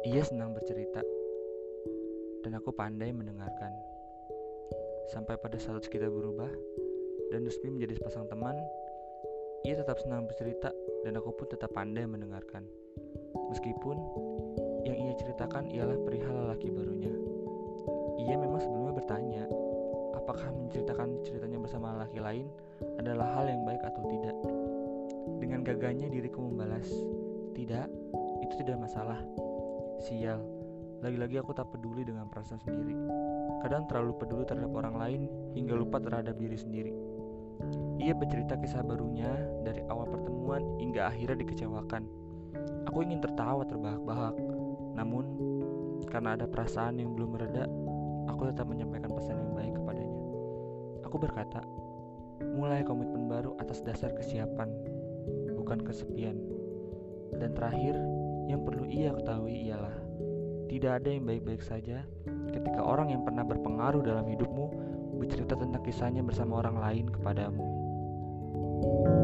Ia senang bercerita, dan aku pandai mendengarkan. Sampai pada saat kita berubah, dan resmi menjadi sepasang teman, ia tetap senang bercerita, dan aku pun tetap pandai mendengarkan. Meskipun yang ia ceritakan ialah perihal lelaki barunya. Ia memang sebelumnya bertanya, apakah menceritakan ceritanya bersama lelaki lain adalah hal yang baik atau tidak. Dengan gagahnya diriku membalas, tidak, itu tidak masalah. Sial, lagi-lagi aku tak peduli dengan perasaan sendiri. Kadang terlalu peduli terhadap orang lain hingga lupa terhadap diri sendiri. Ia bercerita kisah barunya dari awal pertemuan hingga akhirnya dikecewakan. Aku ingin tertawa terbahak-bahak, namun karena ada perasaan yang belum mereda, aku tetap menyampaikan pesan yang baik kepadanya. Aku berkata, mulai komitmen baru atas dasar kesiapan, bukan kesepian. Dan terakhir, yang perlu ia ketahui ialah tidak ada yang baik-baik saja ketika orang yang pernah berpengaruh dalam hidupmu bercerita tentang kisahnya bersama orang lain kepadamu. thank you